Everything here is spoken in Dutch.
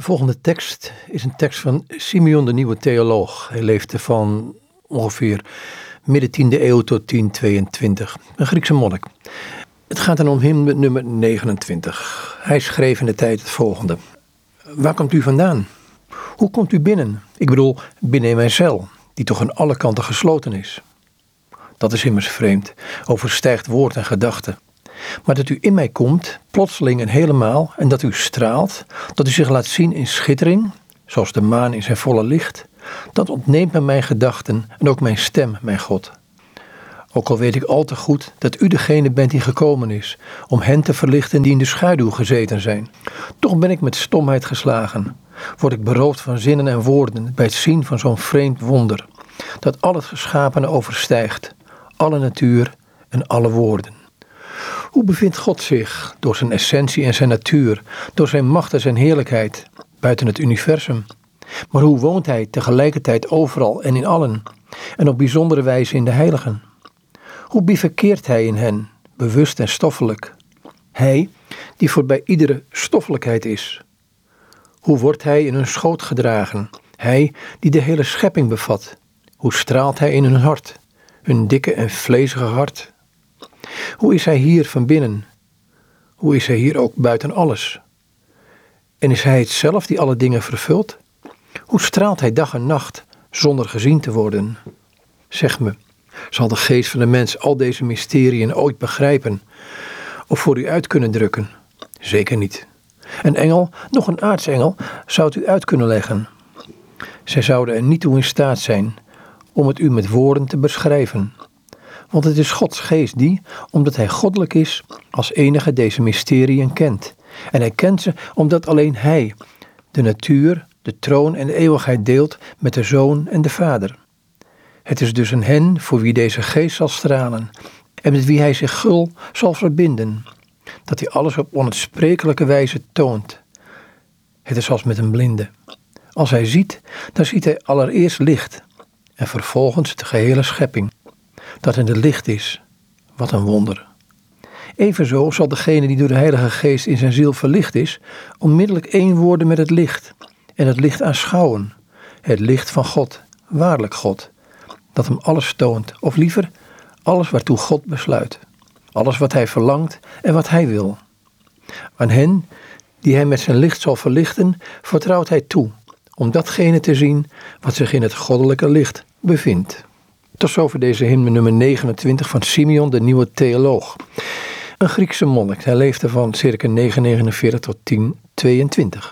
De volgende tekst is een tekst van Simeon de Nieuwe Theoloog. Hij leefde van ongeveer midden 10e eeuw tot 1022. Een Griekse monnik. Het gaat dan om hymne nummer 29. Hij schreef in de tijd het volgende. Waar komt u vandaan? Hoe komt u binnen? Ik bedoel, binnen in mijn cel, die toch aan alle kanten gesloten is. Dat is immers vreemd, overstijgt woord en gedachte. Maar dat u in mij komt, plotseling en helemaal, en dat u straalt, dat u zich laat zien in schittering, zoals de maan in zijn volle licht, dat ontneemt me mijn gedachten en ook mijn stem, mijn God. Ook al weet ik al te goed dat u degene bent die gekomen is, om hen te verlichten die in de schaduw gezeten zijn. Toch ben ik met stomheid geslagen. Word ik beroofd van zinnen en woorden bij het zien van zo'n vreemd wonder, dat al het geschapene overstijgt, alle natuur en alle woorden. Hoe bevindt God zich door zijn essentie en zijn natuur, door zijn macht en zijn heerlijkheid, buiten het universum? Maar hoe woont hij tegelijkertijd overal en in allen, en op bijzondere wijze in de heiligen? Hoe bivakkeert hij in hen, bewust en stoffelijk? Hij, die voorbij iedere stoffelijkheid is. Hoe wordt hij in hun schoot gedragen? Hij, die de hele schepping bevat. Hoe straalt hij in hun hart, hun dikke en vlezige hart? Hoe is hij hier van binnen? Hoe is hij hier ook buiten alles? En is hij het zelf die alle dingen vervult? Hoe straalt hij dag en nacht zonder gezien te worden? Zeg me, zal de geest van de mens al deze mysteriën ooit begrijpen of voor u uit kunnen drukken? Zeker niet. Een engel, nog een aartsengel, zou het u uit kunnen leggen. Zij zouden er niet toe in staat zijn om het u met woorden te beschrijven. Want het is Gods geest die, omdat Hij goddelijk is, als enige deze mysteriën kent. En Hij kent ze omdat alleen Hij de natuur, de troon en de eeuwigheid deelt met de Zoon en de Vader. Het is dus een hen voor wie deze geest zal stralen en met wie Hij zich gul zal verbinden, dat Hij alles op onuitsprekelijke wijze toont. Het is als met een blinde. Als hij ziet, dan ziet hij allereerst licht en vervolgens de gehele schepping dat in het licht is. Wat een wonder. Evenzo zal degene die door de Heilige Geest in zijn ziel verlicht is, onmiddellijk één worden met het licht en het licht aanschouwen. Het licht van God, waarlijk God, dat hem alles toont, of liever alles waartoe God besluit. Alles wat hij verlangt en wat hij wil. Aan hen die hij met zijn licht zal verlichten, vertrouwt hij toe om datgene te zien wat zich in het goddelijke licht bevindt. Tot zover deze hymne nummer 29 van Simeon, de nieuwe theoloog. Een Griekse monnik. Hij leefde van circa 949 tot 1022.